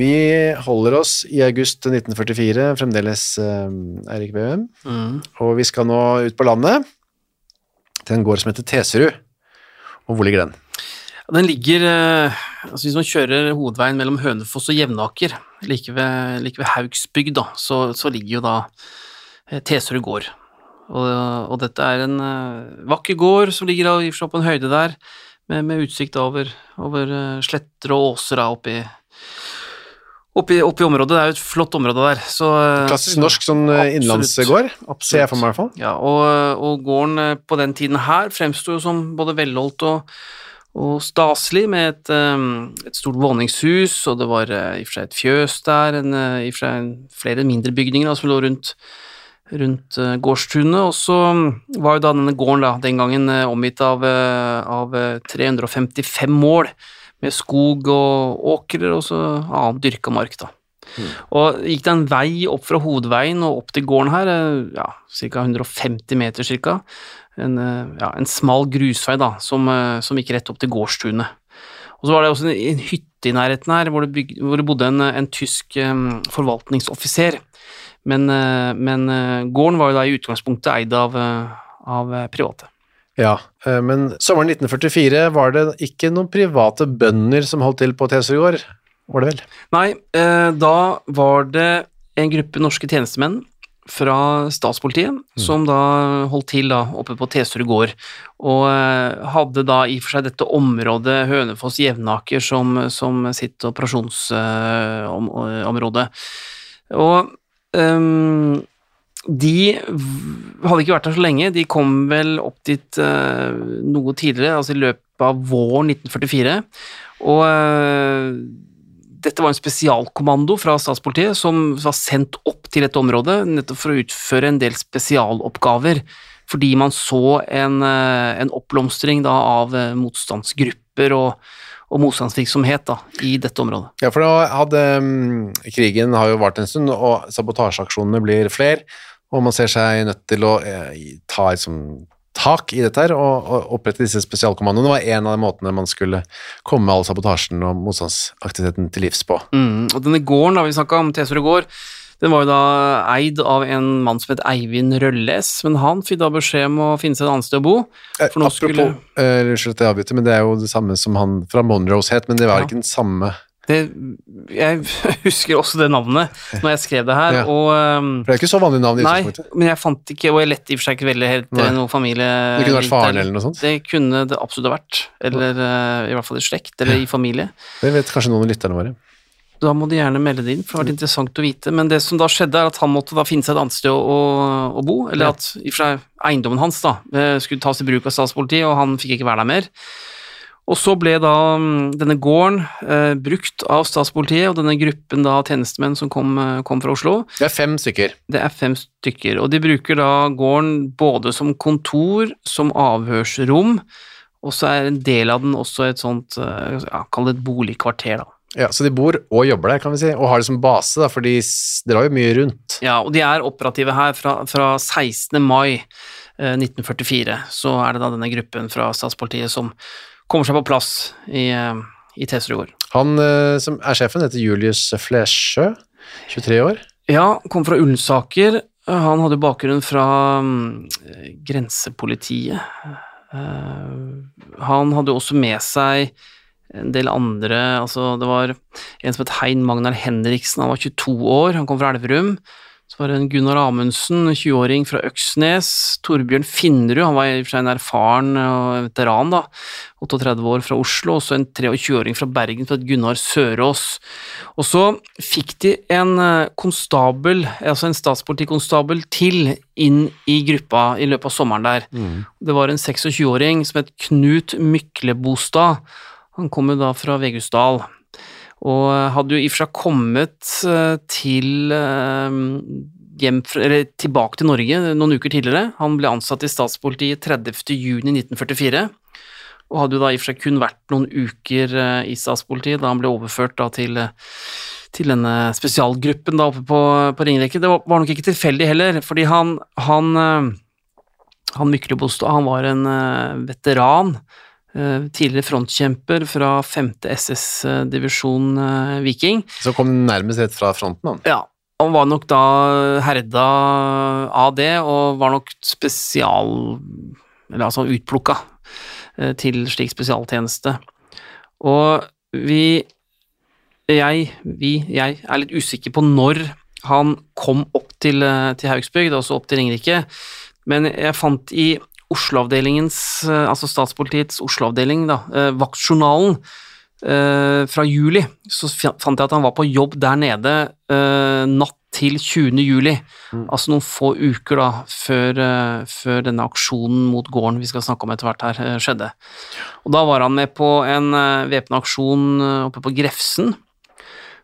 Vi holder oss i august 1944, fremdeles eh, Eirik Bøhm, og vi skal nå ut på landet til en gård som heter Teserud. Og hvor ligger den? Den ligger eh, altså Hvis man kjører hovedveien mellom Hønefoss og Jevnaker, like ved, like ved Haugsbygd, da, så, så ligger jo da eh, Teserud gård. Og, og dette er en vakker gård som ligger i og for seg på en høyde der, med, med utsikt over, over sletter og åser da oppi, oppi, oppi området. Det er jo et flott område der. Så, eh, Klassisk norsk sånn eh, innlandsgård, ser jeg for meg i hvert fall. Ja, og, og gården eh, på den tiden her fremsto som både velholdt og, og staselig, med et, et stort våningshus, og det var i og for seg et fjøs der, en, i og for seg flere mindre bygninger da, som lå rundt, rundt gårdstunet, og så var jo da denne gården da, den gangen omgitt av, av eh, 355 mål, med skog og åkrer og så annen dyrka mark da. Og gikk det en vei opp fra hovedveien og opp til gården her, eh, ja, ca. 150 meter ca. en, eh, ja, en smal grusvei da, som, eh, som gikk rett opp til gårdstunet. Og så var det også en, en hytte i nærheten her, hvor det, byg, hvor det bodde en, en tysk um, forvaltningsoffiser. Men, men gården var jo da i utgangspunktet eid av, av private. Ja, eh, men sommeren 1944 var det ikke noen private bønder som holdt til på Tesorgård, var det vel? Nei, eh, da var det en gruppe norske tjenestemenn fra statspolitiet som da holdt til da oppe på Teserud gård, og eh, hadde da i og for seg dette området Hønefoss-Jevnaker som, som sitt operasjonsområde. og ehm, de hadde ikke vært der så lenge, de kom vel opp dit uh, noe tidligere, altså i løpet av våren 1944, og uh, dette var en spesialkommando fra statspolitiet som var sendt opp til dette området nettopp for å utføre en del spesialoppgaver, fordi man så en, uh, en oppblomstring av motstandsgrupper og, og motstandsvirksomhet da, i dette området. Ja, for da hadde um, krigen har jo vart en stund, og sabotasjeaksjonene blir flere, og man ser seg nødt til å eh, ta liksom, tak i dette her, og, og opprette disse spesialkommandoene. Det var en av de måtene man skulle komme all sabotasjen og motstandsaktiviteten til livs på. Mm, og denne gården da vi snakka om, Tesoro gård, den var jo da eid av en mann som het Eivind Rølles, men han fikk da beskjed om å finne seg et annet sted å bo. Eh, For nå apropos, skulle- eh, unnskyld at jeg avbryter, men det er jo det samme som han fra Monrose het, men det var Ja. ikke den samme, Det, jeg husker også det navnet når jeg skrev det her, Ja. og um, for det er ikke så vanlig navn i Nei, men jeg fant ikke, og jeg lette i og for seg ikke veldig helt Nei. noen familie... Det kunne vært faren eller noe sånt. Det kunne det absolutt ha vært, eller uh, i hvert fall i slekt, eller i familie. Det vet kanskje noen av lytterne våre. Da må de gjerne melde det inn, for det har vært interessant å vite. Men det som da skjedde, er at han måtte da finne seg et annet sted å, å bo, eller Ja. at i og for seg eiendommen hans da eh, skulle tas i bruk av statspolitiet, og han fikk ikke være der mer. Og så ble da mm, denne gården eh, brukt av statspolitiet, og denne gruppen da tjenestemenn som kom, eh, kom fra Oslo, Det er fem stykker. det er fem stykker, og de bruker da gården både som kontor, som avhørsrom, og så er en del av den også et sånt, eh, ja, kall det et boligkvarter da. Ja, så de bor og jobber der, kan vi si, og har det som base, da, for de drar jo mye rundt. Ja, og de er operative her fra, fra 16. mai eh, 1944, så er det da denne gruppen fra statspolitiet som kommer seg på plass i, eh, i Teserud. Han eh, som er sjefen heter Julius Flesjø, 23 år. Ja, kom fra Ullensaker. Han hadde bakgrunn fra mm, grensepolitiet. Eh, han hadde også med seg en del andre altså Det var en som het Hein Magnar Henriksen, han var 22 år, han kom fra Elverum. Var en Gunnar Amundsen, 20-åring fra Øksnes. Torbjørn Finnerud, han var i og for seg en erfaren og veteran, da. 38 år fra Oslo. Og så en 23-åring fra Bergen, som het Gunnar Sørås. Og så fikk de en eh, konstabel, altså en statspolitikonstabel til inn i gruppa i løpet av sommeren der. Det var en 26-åring som het Knut Myklebostad. Han kom jo da fra Vegusdal. Og hadde jo i og for seg kommet eh, til eh, hjem, tilbake til Norge noen uker tidligere. Han ble ansatt i statspolitiet 30. juni 1944, og hadde jo da i og for seg kun vært noen uker eh, i statspolitiet da han ble overført da til, til denne spesialgruppen da oppe på, på Ringerike. Det var, var nok ikke tilfeldig heller, fordi han, han, han Myklebostad, han var en veteran, tidligere frontkjemper fra 5. SS-divisjon eh, Viking. Så kom den nærmest rett fra fronten, han. Ja, han var nok da herda av det, og var nok spesial... Eller altså utplukka eh, til slik spesialtjeneste. Og vi jeg, vi, jeg er litt usikker på når han kom opp til, eh, til Haugsbygd, altså opp til Ringerike, men jeg fant i Oslo-avdelingens, eh, altså statspolitiets Oslo-avdeling, da, eh, vaktjournalen eh, fra juli, så fant jeg at han var på jobb der nede natt til 20. juli, altså noen få uker da, før, før denne aksjonen mot gården vi skal snakke om etter hvert her, skjedde. Og da var han med på en væpna aksjon oppe på Grefsen,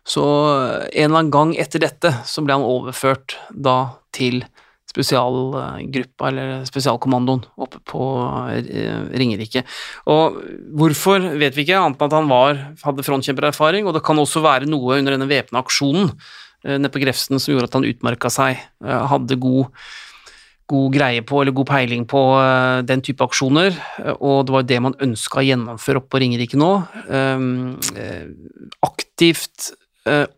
så en eller annen gang etter dette så ble han overført da til spesialgruppa, eller spesialkommandoen, oppe på eh, Ringerike. Og hvorfor vet vi ikke, annet enn at han var, hadde frontkjempererfaring, og det kan også være noe under denne væpna aksjonen eh, nede på Grefsen som gjorde at han utmerka seg, eh, hadde god god greie på, eller god peiling på den type aksjoner, og det var det man ønska å gjennomføre oppe på Ringerike nå. Um, eh, aktivt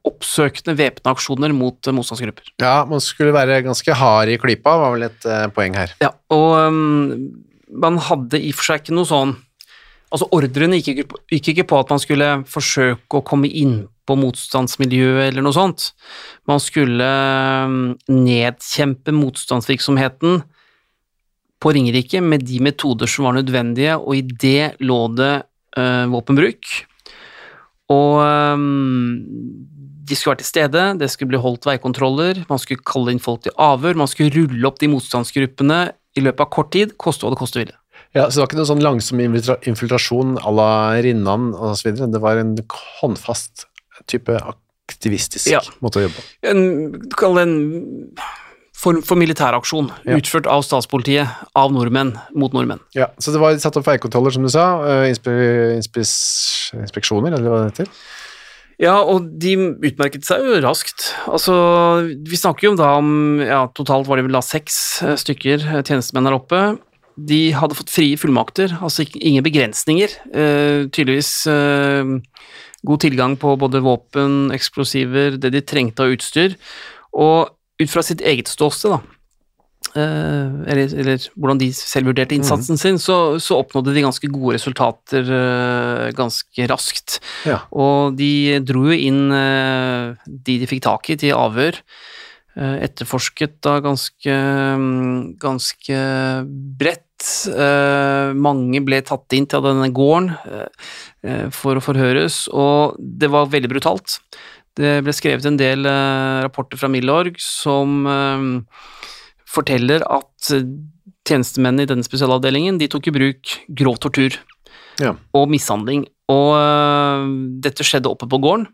oppsøkende væpna aksjoner mot eh, motstandsgrupper. Ja, man skulle være ganske hard i klypa, var vel et eh, poeng her. Ja, og um, man hadde i og for seg ikke noe sånn Altså, ordrene gikk ikke, gikk ikke på at man skulle forsøke å komme inn på motstandsmiljøet eller noe sånt. Man skulle um, nedkjempe motstandsvirksomheten på Ringerike med de metoder som var nødvendige, og i det lå det uh, våpenbruk. Og um, de skulle være til stede, det skulle bli holdt veikontroller, man skulle kalle inn folk til avhør, man skulle rulle opp de motstandsgruppene i løpet av kort tid, koste hva det koste ville. Ja, Så det var ikke noen sånn langsom infiltrasjon à la Rinnan osv. Det var en håndfast type aktivistisk Ja. måte å jobbe på. En, kall det en form for militæraksjon Ja. utført av statspolitiet, av nordmenn, mot nordmenn. Ja, Så det var satt opp veikontroller, som du sa. eh, Inspe inspeksjoner, eller hva det heter. Ja, og de utmerket seg jo raskt. Altså, vi snakker jo da om ja, totalt var det vel da seks eh, stykker eh, tjenestemenn der oppe. De hadde fått frie fullmakter, altså ingen begrensninger. Eh, tydeligvis eh, god tilgang på både våpen, eksplosiver, det de trengte av utstyr. Og ut fra sitt eget ståsted, da, eh, eller, eller hvordan de selv vurderte innsatsen sin, så, så oppnådde de ganske gode resultater eh, ganske raskt. Ja. Og de dro jo inn eh, de de fikk tak i til avhør. Etterforsket da ganske, mm, ganske bredt. Eh, mange ble tatt inn til denne gården for å forhøres, og det var veldig brutalt. Det ble skrevet en del eh, rapporter fra Milorg som eh, forteller at eh, tjenestemennene i denne spesialavdelingen de tok i bruk grov tortur Ja. og mishandling. Og dette skjedde oppe på gården.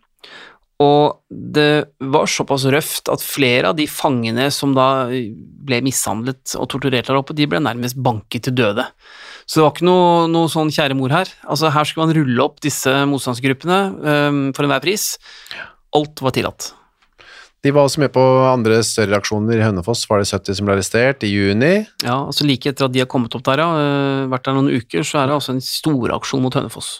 Og det var såpass røft at flere av de fangene som da ble mishandlet og torturert der oppe, de ble nærmest banket til døde. Så det var ikke noe, noe sånn kjære mor her. Altså Her skulle man rulle opp disse motstandsgruppene um, for enhver pris. Alt var tillatt. De var også med på andre større aksjoner i Hønefoss. Var det 70 som ble arrestert i juni? Ja, altså Like etter at de har kommet opp der, ja, øh, vært der noen uker, så er det altså en storaksjon mot Hønefoss.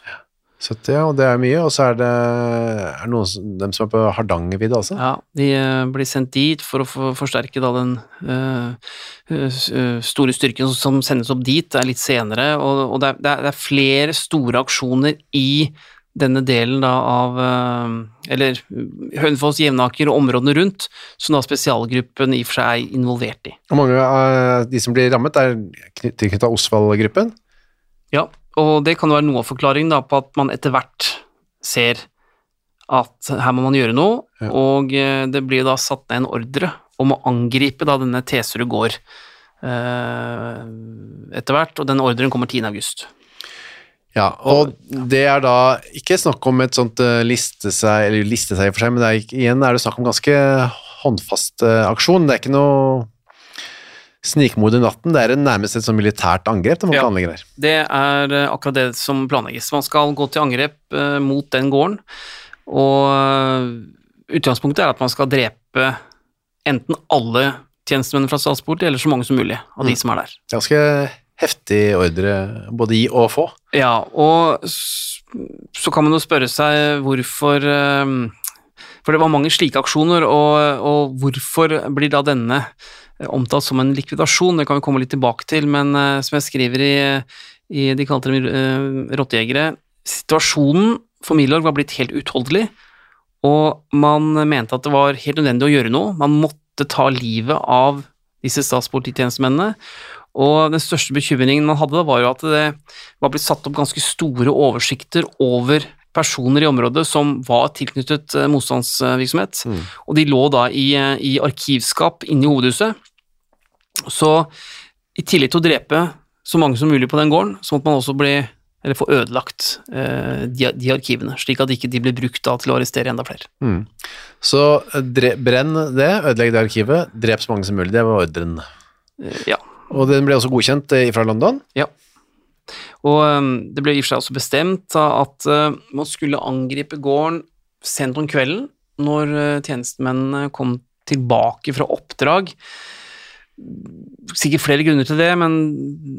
70, ja, og det er mye. Og så er det er noen dem som er på Hardangervidda også. Ja, de eh, blir sendt dit for å forsterke da den eh, eh, store styrken som sendes opp dit, det er litt senere, og, det, er, det, er, er flere store aksjoner i denne delen da av eh, Eller Hønefoss, Jevnaker og områdene rundt, som da spesialgruppen i og for seg er involvert i. Og mange av de som blir rammet, er tilknyttet Osvald-gruppen. Ja, og det kan jo være noe av forklaringen da, på at man etter hvert ser at her må man gjøre noe, Ja. og eh, det blir da satt ned en ordre om å angripe da denne Teserud gård eh, etter hvert, og den ordren kommer 10. Ja, og det er da ikke snakk om et sånt eh, liste seg, eller liste seg for seg, men er, ikke- igjen er det snakk om ganske håndfast eh, aksjon. Det er ikke noe snikmord i natten, det er nærmest et sånn militært angrep de man Ja. planlegger der. Det er eh, akkurat det som planlegges. Man skal gå til angrep mot den gården, og utgangspunktet er at man skal drepe enten alle tjenestemennene fra Statspolitiet, eller så mange som mulig av de Mm. som er der. Ganske heftig ordre, både gi og få. Ja, og så kan man jo spørre seg hvorfor eh, For det var mange slike aksjoner, og, og hvorfor blir da denne eh, omtalt som en likvidasjon? Det kan vi komme litt tilbake til, men eh, som jeg skriver i, i De kalte dem uh, rottejegere Situasjonen for Milorg var blitt helt utholdelig, og man mente at det var helt nødvendig å gjøre noe. Man måtte ta livet av disse statspolititjenestemennene. Og den største bekymringen man hadde, var jo at det var blitt satt opp ganske store oversikter over personer i området som var tilknyttet eh, motstandsvirksomhet, Mm. og de lå da i, eh, i arkivskap inne i hovedhuset. Så i tillegg til å drepe så mange som mulig på den gården, så måtte man også bli, eller få ødelagt eh, de, de arkivene, slik at ikke de ble brukt da til å arrestere enda flere. Mm. Så dre, brenn det, ødelegg det arkivet, drep så mange som mulig, det var ordren. Ja. Og den ble også godkjent eh, fra London. Ja. Og um, det ble i og for seg også bestemt at uh, man skulle angripe gården sent om kvelden, når uh, tjenestemennene kom tilbake fra oppdrag. Sikkert flere grunner til det, men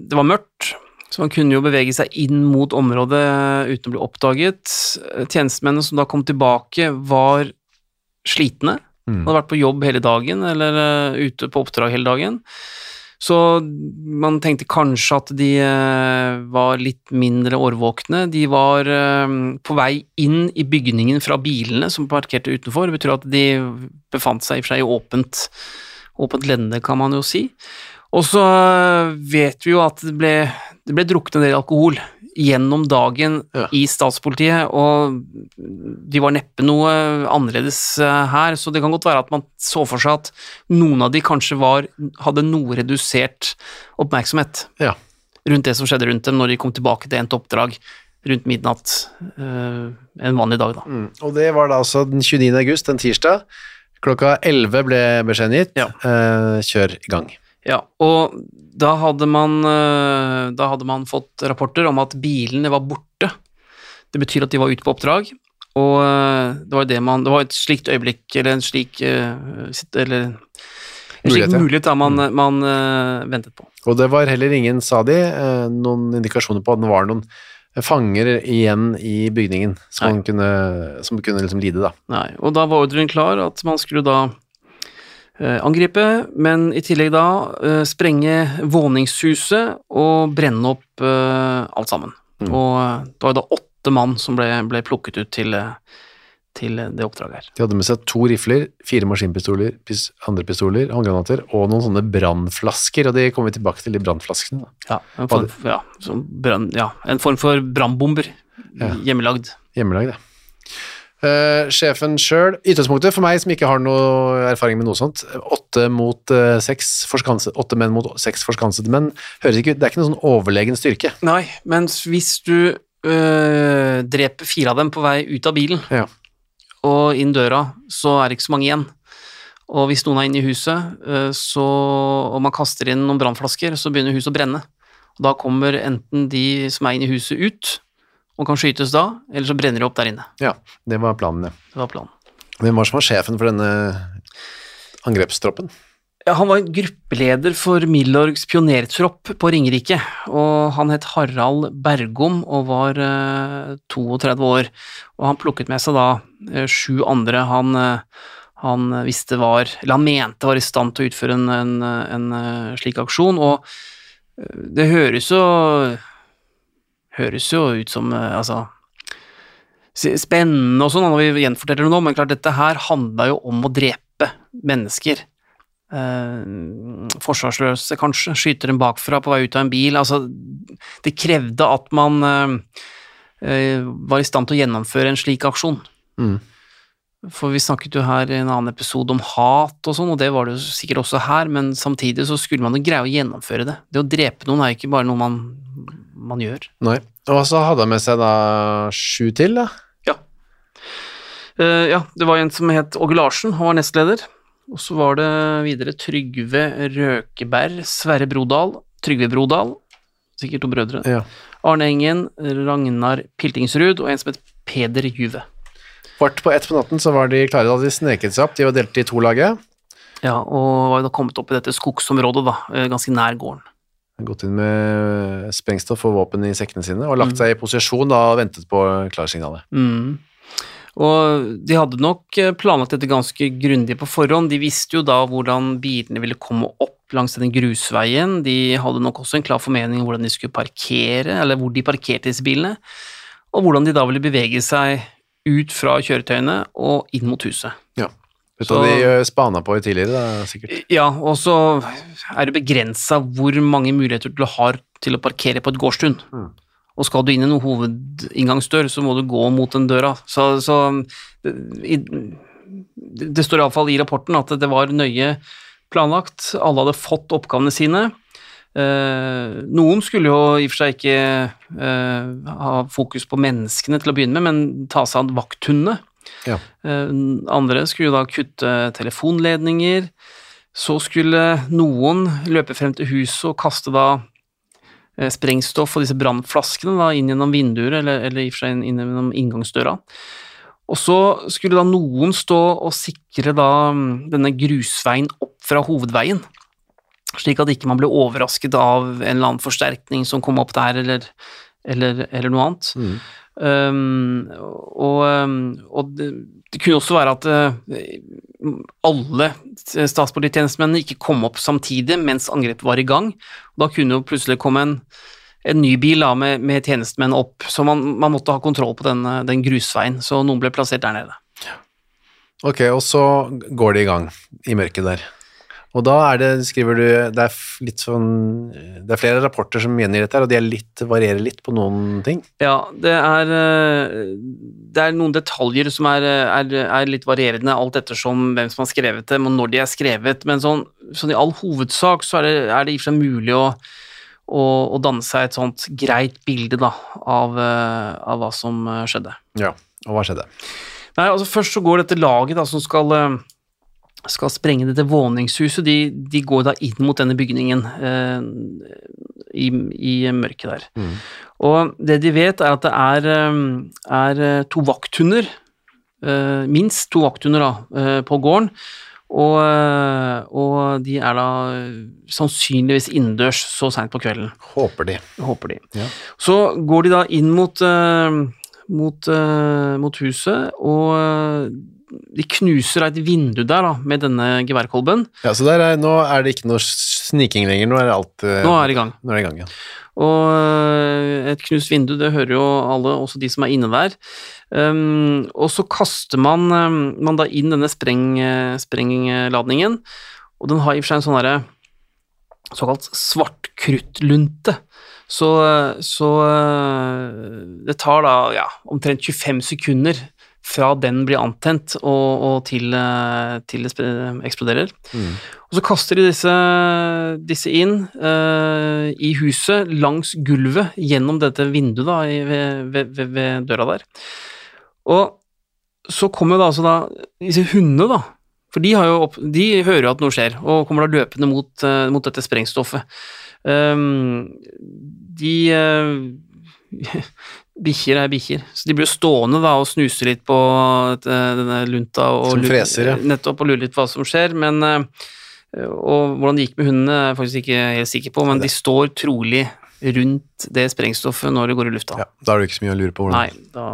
det var mørkt, så man kunne jo bevege seg inn mot området uten å bli oppdaget. Tjenestemennene som da kom tilbake, var slitne. Mm. Hadde vært på jobb hele dagen, eller ute på oppdrag hele dagen. Så man tenkte kanskje at de eh, var litt mindre årvåkne. De var eh, på vei inn i bygningen fra bilene som parkerte utenfor. Det betyr at de befant seg i og for seg i åpent, åpent lende, kan man jo si. Og så eh, vet vi jo at det ble, det ble drukket en del alkohol gjennom dagen Ja. i statspolitiet, og de var neppe noe annerledes eh, her, så det kan godt være at man så for seg at noen av de kanskje var, hadde noe redusert oppmerksomhet Ja. rundt det som skjedde rundt dem når de kom tilbake til endt oppdrag rundt midnatt eh, en vanlig dag, da. Mm. Og det var da altså den 29. august, en tirsdag. Klokka 11 ble beskjeden gitt. Ja. Eh, kjør i gang. Ja, og da hadde man, eh, da hadde man fått rapporter om at bilene var borte. Det betyr at de var ute på oppdrag, og eh, det var det man Det var et slikt øyeblikk, eller en slik eh, Eller en slik Mulighet, mulighet da man, man eh, ventet på. Og det var heller ingen, sa de, noen indikasjoner på at det var noen fanger igjen i bygningen som, Nei. kunne, som kunne liksom lide, da. Nei, og da var ordren klar at man skulle da angripe, men i tillegg da eh, sprenge våningshuset og brenne opp eh, alt sammen. Mm. Og eh, det var da åtte mann som ble, ble plukket ut til, eh, til det oppdraget her. De hadde med seg to rifler, fire maskinpistoler, pis, andre pistoler, håndgranater og noen sånne brannflasker, og det kommer vi tilbake til, de brannflaskene. Ja, en form, ja, ja, en form for brannbomber, Ja. hjemmelagd. Hjemmelagd, det. Eh, sjefen sjøl, ytterspunktet for meg som ikke har noe erfaring med noe sånt, åtte mot eh, seks forskanset, åtte menn mot seks forskansede menn, høres ikke ut, det er ikke noen sånn overlegen styrke. Nei, mens hvis du øh, dreper fire av dem på vei ut av bilen, Ja. og inn døra, så er det ikke så mange igjen. Og hvis noen er inne i huset, øh, så, og man kaster inn noen brannflasker, så begynner huset å brenne. Og da kommer enten de som er inne i huset ut, og kan skytes da, eller så brenner de opp der inne. Ja, det var planen, ja. Det var planen. Hvem var som var sjefen for denne angrepstroppen? Ja, han var gruppeleder for Milorgs pionertropp på Ringerike, og han het Harald Bergom og var eh, 32 år. Og han plukket med seg da eh, sju andre han, eh, han visste var, eller han mente var i stand til å utføre en, en, en eh, slik aksjon, og eh, det høres jo høres jo ut som eh, altså spennende og sånn når vi gjenforteller det nå, men klart dette her handla jo om å drepe mennesker. Eh, forsvarsløse, kanskje, skyter dem bakfra på vei ut av en bil. Altså, det krevde at man eh, eh, var i stand til å gjennomføre en slik aksjon. Mm. For vi snakket jo her i en annen episode om hat og sånn, og det var det jo sikkert også her, men samtidig så skulle man jo greie å gjennomføre det. Det å drepe noen er jo ikke bare noe man, man gjør. Nei. Og så hadde han med seg da sju til, da. Ja. Uh, ja, det var en som het Åge Larsen, han var nestleder. Og så var det videre Trygve Røkeberg, Sverre Brodal, Trygve Brodal, sikkert to brødre, Ja. Arne Engen, Ragnar Piltingsrud og en som het Peder Juve. Kvart på ett på natten så var de klare da de sneket seg opp. De var delt i to laget. Ja, og var da kommet opp i dette skogsområdet, da, eh, ganske nær gården. Gått inn med sprengstoff og våpen i sekkene sine og lagt seg i posisjon da og ventet på klarsignalet. Mm. Og de hadde nok eh, planlagt dette ganske grundig på forhånd. De visste jo da hvordan bilene ville komme opp langs denne grusveien. De hadde nok også en klar formening om hvordan de skulle parkere, eller hvor de parkerte disse bilene, og hvordan de da ville bevege seg ut fra kjøretøyene og inn mot huset. Ja. Vet du Så- hva de eh, spana på tidligere, da, sikkert? Ja, og så er det begrensa hvor mange muligheter du har til å parkere på et gårdstun. Mm. Og skal du inn i noen hovedinngangsdør, så må du gå mot den døra. Så, så det, i, det står iallfall i rapporten at det var nøye planlagt. Alle hadde fått oppgavene sine. Eh, noen skulle jo i og for seg ikke eh, ha fokus på menneskene til å begynne med, men ta seg av vakthundene. Ja. Eh, andre skulle da kutte telefonledninger. Så skulle noen løpe frem til huset og kaste da eh, sprengstoff og disse brannflaskene inn gjennom vinduer, eller, eller i og for seg inn inn gjennom inngangsdøra. Og så skulle da noen stå og sikre da mm, denne grusveien opp fra hovedveien, slik at ikke man ble overrasket av en eller annen forsterkning som kom opp der, eller, eller, eller noe annet. Mm. Um, og, um, og det, det kunne også være at uh, alle statspolititjenestemennene ikke kom opp samtidig mens angrepet var i gang. Da kunne jo plutselig komme en, en ny bil da, med, med tjenestemenn opp, så man, man måtte ha kontroll på den, den grusveien, så noen ble plassert der nede. Ok, og så går de i gang i mørket der. Og da er det, skriver du, det er sånn Det er flere rapporter som gjengir dette og de litt, varierer litt på noen ting. Ja, det er, eh, det er noen detaljer som er, er, litt varierende, alt ettersom hvem som har skrevet dem, og når de er skrevet, men sånn, sånn i all hovedsak så er det, er det i og for seg mulig å, å, å danne seg et sånt greit bilde da, av, eh, av hva som eh, skjedde. Ja, og hva skjedde? Nei, altså Først så går dette laget da, som skal, eh, skal sprenge dette våningshuset, de, de går da inn mot denne bygningen eh, i, i mørket der. Mm. Og det de vet, er at det er, eh, er eh, to vakthunder, eh, minst to vakthunder da, eh, på gården, og, eh, og de er da sannsynligvis innendørs så seint på kvelden Håper de. håper de. Ja. Så går de da inn mot, mot, mot huset, og de knuser et vindu der da, med denne geværkolben. Ja, så der er, nå er det ikke noe sniking lenger, nå er det alt eh, Nå er det i gang. er det i gang, ja. Og eh, et knust vindu, det hører jo alle, også de som er inne der. Um, og så kaster man, um, man da inn denne spreng, eh, sprengladningen, og den har i og for seg en sånn derre såkalt svartkruttlunte. Så, eh, så eh, det tar da ja, omtrent 25 sekunder fra den blir antent og, og til, eh, til det eksploderer. Mm. Og så kaster de disse, disse inn uh, i huset, langs gulvet, gjennom dette vinduet da, i, ved, ved, ved, døra der. Og så kommer da altså da disse hundene, da. For de, har jo opp, de hører jo at noe skjer, og kommer da løpende mot, uh, mot dette sprengstoffet. Um, de eh, Bikkjer er bikkjer, så de blir jo stående da og snuse litt på eh, denne lunta og Som freser, ja. nettopp og lure litt på hva som skjer, men eh, Og hvordan det gikk med hundene, er jeg faktisk ikke helt sikker på, men de står trolig rundt det sprengstoffet når det går i lufta. Ja, da er det ikke så mye å lure på hvordan Nei, da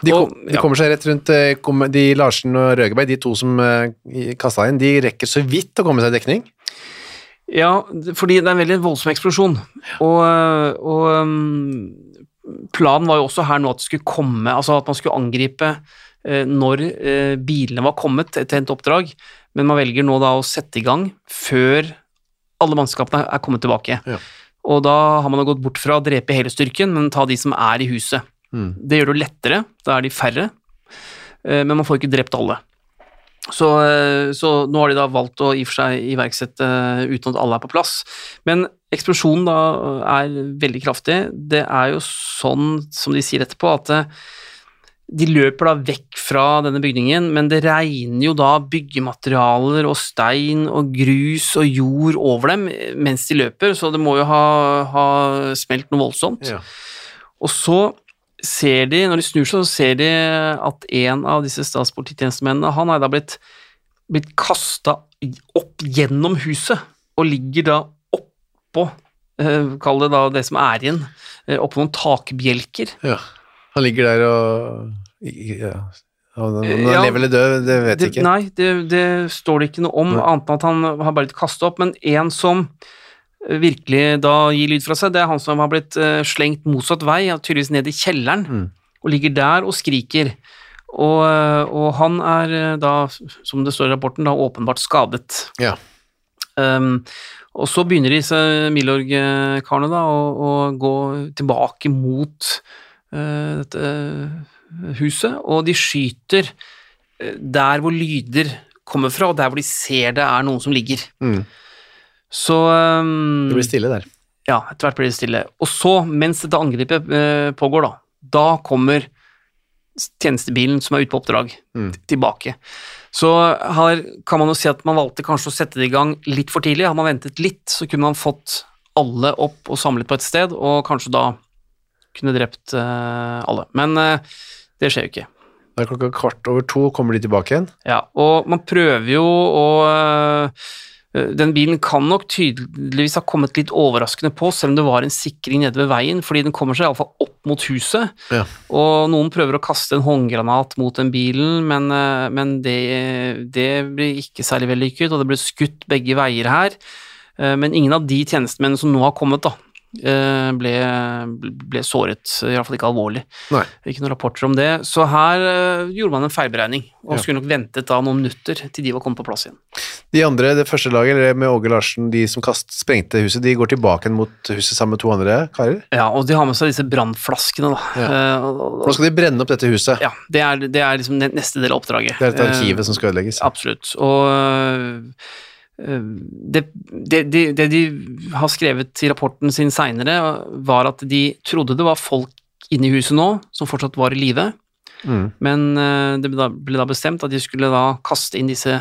De, kom, Og- de kommer seg rett rundt eh, de Larsen og Røgeberg, de to som kasta inn, de rekker så vidt å komme seg i dekning. Ja, fordi det er en veldig voldsom eksplosjon. Og, og um, planen var jo også her nå at det skulle komme, altså at man skulle angripe eh, når eh, bilene var kommet til endt oppdrag, men man velger nå da å sette i gang før alle mannskapene er kommet tilbake. Ja. Og da har man gått bort fra å drepe hele styrken, men ta de som er i huset. Mm. Det gjør det lettere, da er de færre, eh, men man får ikke drept alle. Så, eh, så nå har de da valgt å i og for seg iverksette eh, uten at alle er på plass. Men eksplosjonen da er veldig kraftig. Det er jo sånn, som de sier etterpå, at eh, de løper da vekk fra denne bygningen, men det regner jo da byggematerialer og stein og grus og jord over dem mens de løper, så det må jo ha, ha smelt noe voldsomt. Ja. Og så ser de, når de snur seg, så ser de at en av disse statspolititjenestemennene, han er da blitt, blitt kasta opp gjennom huset, og ligger da oppå, eh, kall det da det som er igjen, eh, oppå noen takbjelker. Ja. Han ligger der og ja. Om han Ja. lever eller død, det vet jeg ikke. nei, det, det står det ikke noe om, annet enn at han har bare blitt kasta opp, men en som virkelig da gir lyd fra seg, det er han som har blitt eh, slengt motsatt vei, tydeligvis ned i kjelleren, Mm. og ligger der og skriker. Og, eh, og han er eh, da, som det står i rapporten, da åpenbart skadet. Ja. Um, og så begynner disse Milorg-karene da å, å gå tilbake mot uh, dette huset, og de skyter der hvor lyder kommer fra, og der hvor de ser det er noen som ligger. Mm. Så um, Det blir stille der. ja, etter hvert blir det stille. Og så, mens dette angrepet uh, pågår, da, da kommer tjenestebilen som er ute på oppdrag, Mm. tilbake. Så her kan man jo si at man valgte kanskje å sette det i gang litt for tidlig. Hadde man ventet litt, så kunne man fått alle opp og samlet på et sted, og kanskje da kunne drept uh, alle. Men uh, det skjer jo ikke. Det er klokka kvart over to, kommer de tilbake igjen. Ja, og man prøver jo å øh, Den bilen kan nok tydeligvis ha kommet litt overraskende på, selv om det var en sikring nede ved veien, fordi den kommer seg iallfall opp mot huset. Ja. Og noen prøver å kaste en håndgranat mot den bilen, men, øh, men det, det blir ikke særlig vellykket, og det ble skutt begge veier her. Eh, Men ingen av de tjenestemennene som nå har kommet, da, eh, ble, ble såret, iallfall ikke alvorlig. Nei. Ikke noen rapporter om det. Så her uh, gjorde man en feilberegning, og Ja. skulle nok ventet da noen minutter til de var kommet på plass igjen. De andre, det første laget, eller med Åge Larsen, de som kast, sprengte huset, de går tilbake mot huset sammen med to andre karer. Ja, og de har med seg disse brannflaskene, da. Ja. Eh, og- Nå skal de brenne opp dette huset. ja, det er, det er liksom neste del av oppdraget. Det er dette arkiv uh, som skal ødelegges. Absolutt. Og det, det, det, det de har skrevet i rapporten sin seinere, var at de trodde det var folk inne i huset nå som fortsatt var i live, Mm. men øh, det ble da, bestemt at de skulle da kaste inn disse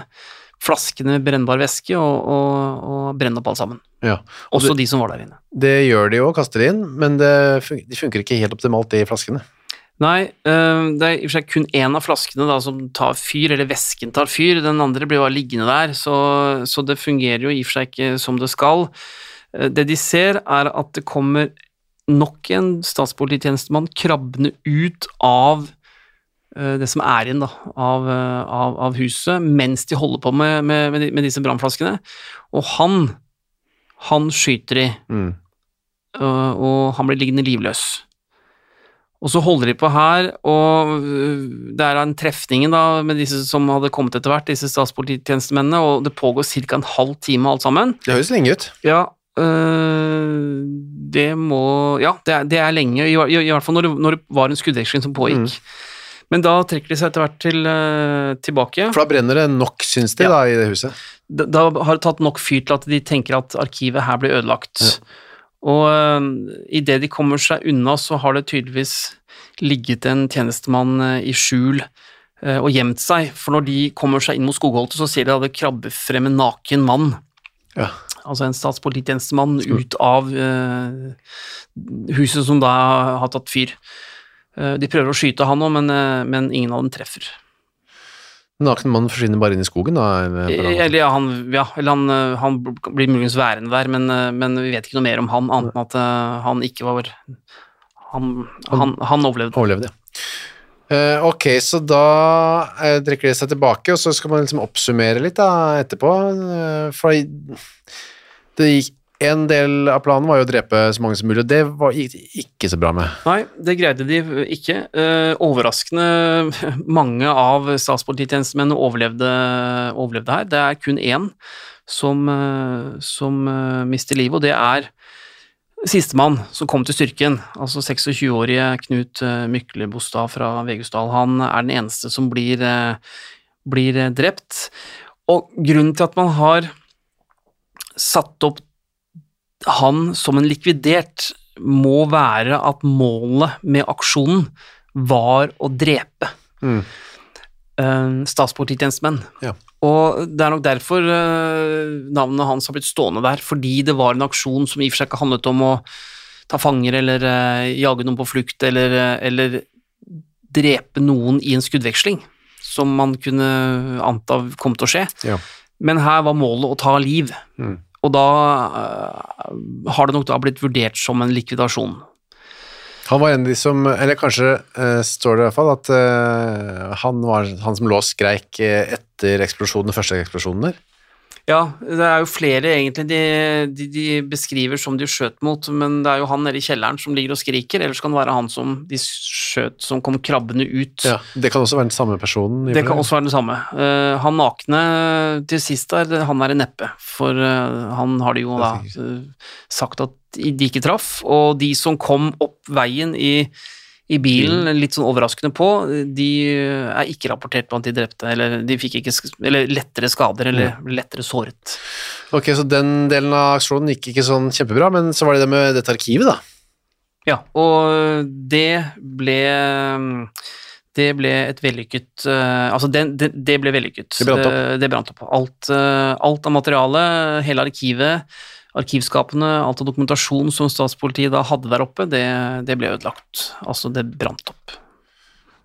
flaskene med brennbar væske og, og, og brenne opp alt sammen. Ja. Og Også det, de som var der inne. det gjør de jo, kaster de inn, men det fun de funker ikke helt optimalt, de flaskene. Nei, øh, det er i og for seg kun én av flaskene da som tar fyr, eller væsken tar fyr, den andre blir bare liggende der, så, så det fungerer jo i og for seg ikke som det skal. Eh, Det de ser, er at det kommer nok en statspolititjenestemann krabbende ut av eh, det som er igjen da, av, eh, av, av huset, mens de holder på med, med, med, disse brannflaskene, og han, han skyter de, Mm. og han blir liggende livløs. Og så holder de på her, og øh, det er en trefningen da med disse som hadde kommet etter hvert, disse statspolititjenestemennene, og det pågår ca. en halv time alt sammen. Det høres lenge ut. Ja, øh, det må Ja, det er, det er lenge, i, i, i hvert fall når det, når det var en skuddveksling som pågikk. Men da trekker de seg etter hvert til, øh, tilbake. For da brenner det nok, syns de, Ja. da, i det huset. da, da har det tatt nok fyr til at de tenker at arkivet her blir ødelagt. Og uh, idet de kommer seg unna, så har det tydeligvis ligget en tjenestemann eh, i skjul eh, og gjemt seg, for når de kommer seg inn mot skogholtet, så ser de at det krabber frem en naken mann. Ja. Altså en statspolititjenestemann ut av uh, huset som da har tatt fyr. Eh, de prøver å skyte han òg, men, eh, men ingen av dem treffer. Naken mann forsvinner bare inn i skogen, da? eller- Eller ja, han, ja, eller han, eh, han blir muligens værende der, men, eh, men vi vet ikke noe mer om han, annet enn at eh, han ikke var Han, han, han overlevde. Overlevde, ja. Eh, ok, så da eh, trekker de seg tilbake, og så skal man liksom oppsummere litt da, etterpå. eh, for det gikk, en del av planen var jo å drepe så mange som mulig, og det var, ikke så bra med. Nei, det greide de ikke. Eh, overraskende mange av statspolititjenestemennene overlevde, overlevde her. Det er kun én som, eh, som eh, mister livet, og det er sistemann som kom til styrken. Altså 26-årige Knut Myklebostad fra Vegusdal. Han er den eneste som blir, blir drept. Og grunnen til at man har satt opp han som en likvidert må være at målet med aksjonen var å drepe Mm. eh, statspolititjenestemenn. Ja. Og det er nok derfor eh, navnet hans har blitt stående der, fordi det var en aksjon som i og for seg ikke handlet om å ta fanger eller eh, jage noen på flukt eller, eller drepe noen i en skuddveksling, som man kunne anta kom til å skje. Ja. Men her var målet å ta liv. Mm. Og da øh, har det nok da blitt vurdert som en likvidasjon. Han var en av de som, eller kanskje uh, står det i hvert fall, at uh, han var han som lå og skreik eh, etter eksplosjonen, første eksplosjonen der. Ja, det er jo flere egentlig de, de, de beskriver som de skjøt mot, men det er jo han nede i kjelleren som ligger og skriker, ellers kan det være han som de skjøt som kom krabbende ut. Ja, det kan også være den samme personen. Det kan også være den samme. Uh, han nakne til sist der, han er i neppe, for uh, han har de jo da eh, sagt at de ikke traff, og de som kom opp veien i, i bilen, litt sånn overraskende på, de er ikke rapportert blant de drepte, eller de fikk ikke, eller lettere skader, eller lettere såret. Ok, så den delen av aksjonen gikk ikke sånn kjempebra, men så var det det med dette arkivet, da. Ja, og det ble det ble et vellykket eh, Altså, det, det, det ble vellykket. Det brant opp. Det, det brant opp. Alt, eh, alt av materialet, hele arkivet, arkivskapene, alt av dokumentasjon som statspolitiet da hadde der oppe, det, det ble ødelagt. Altså, det brant opp.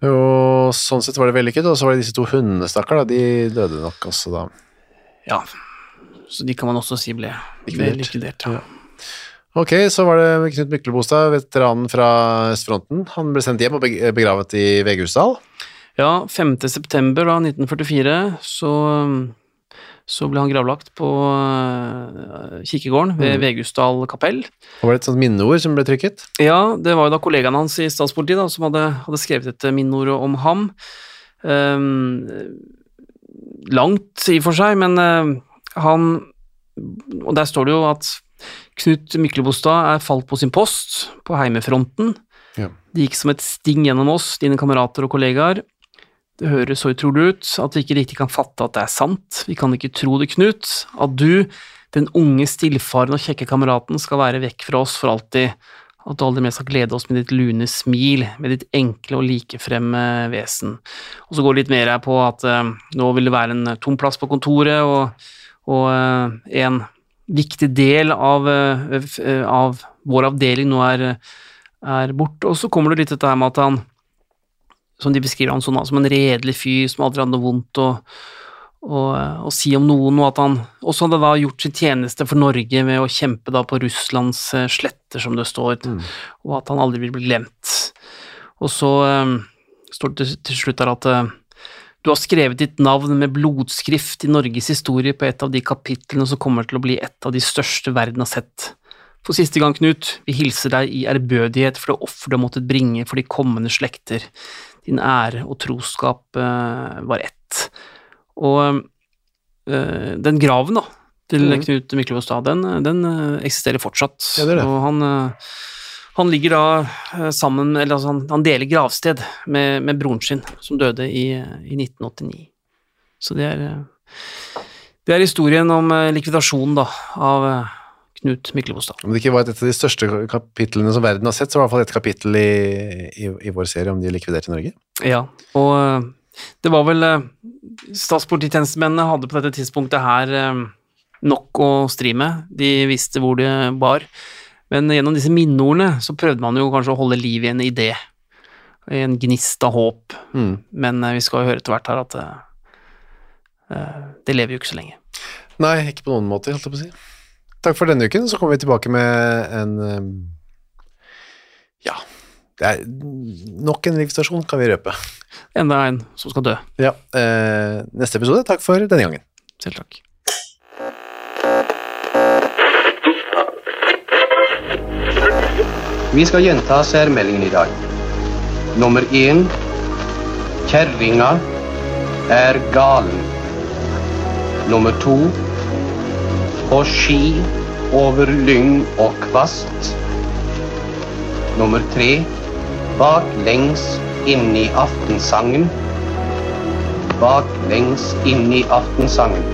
Og sånn sett var det vellykket, og så var det disse to hundene, stakkar. De døde nok også da. Ja. Så de kan man også si ble Likvidert. ble likvidert. Ja. Ok, så var det Knut Myklebostad, veteranen fra østfronten. Han ble sendt hjem og begravet i Vegusdal. Ja, 5. september da, 1944 så, så ble han gravlagt på eh, kirkegården ved Vegusdal kapell. Og var det et sånt minneord som ble trykket? Ja, det var jo da kollegaen hans i statspolitiet da, som hadde, hadde skrevet et minneord om ham. Um, langt i og for seg, men uh, han Og der står det jo at Knut Myklebostad er falt på sin post på heimefronten. Ja. Det gikk som et sting gjennom oss, dine kamerater og kollegaer. Det høres så utrolig ut at vi ikke riktig kan fatte at det er sant. Vi kan ikke tro det, Knut. At du, den unge, stillfarende og kjekke kameraten, skal være vekk fra oss for alltid. At du aldri mer skal glede oss med ditt lune smil, med ditt enkle og likefremme vesen. Og så går det litt mer her på at uh, nå vil det være en tom plass på kontoret, og, og uh, en viktig del av, uh, av vår avdeling nå er, er borte. Og så kommer det litt dette her med at han, som de beskriver han sånn, som en redelig fyr som aldri hadde noe vondt å, å, å si om noen, og at han også hadde da gjort sin tjeneste for Norge med å kjempe da på Russlands eh, sletter, som det står, og at han aldri vil bli glemt. Og så um, står det til, slutt der at eh, du har skrevet ditt navn med blodskrift i Norges historie på et av de kapitlene som kommer til å bli et av de største verden har sett. For siste gang, Knut, vi hilser deg i ærbødighet for det offer du har måttet bringe for de kommende slekter. Din ære og troskap eh, var ett. Og eh, den graven, da, til mm. Knut Myklebostad, den, den eh, eksisterer fortsatt. Ja, det det. Og han, han ligger da sammen Eller altså, han, han deler gravsted med, med broren sin, som døde i, i 1989. Så det er Det er historien om likvidasjonen, da, av Knut Myklebostad. Om det ikke var et av de største kapitlene som verden har sett, så var det i hvert fall et kapittel i, i, i vår serie om de likviderte Norge. Ja, og eh, det var vel eh, Statspolititjenestemennene hadde på dette tidspunktet her eh, nok å stri med. De visste hvor det bar. Men gjennom disse minneordene så prøvde man jo kanskje å holde liv i en idé. En gnist av håp. Mm. Men vi skal jo høre etter hvert her at det lever jo ikke så lenge. Nei, ikke på noen måte, holdt jeg på å si. Takk for denne uken, så kommer vi tilbake med en um, Ja, det er nok en livsstasjon, kan vi røpe. Enda en som skal dø. Ja, eh, neste episode. Takk for denne gangen. Selv takk. Vi skal gjenta særmeldingen i dag. Nummer én Kjerringa er galen. Nummer to På ski over lyng og kvast. Nummer tre Baklengs i aftensangen. Baklengs i aftensangen.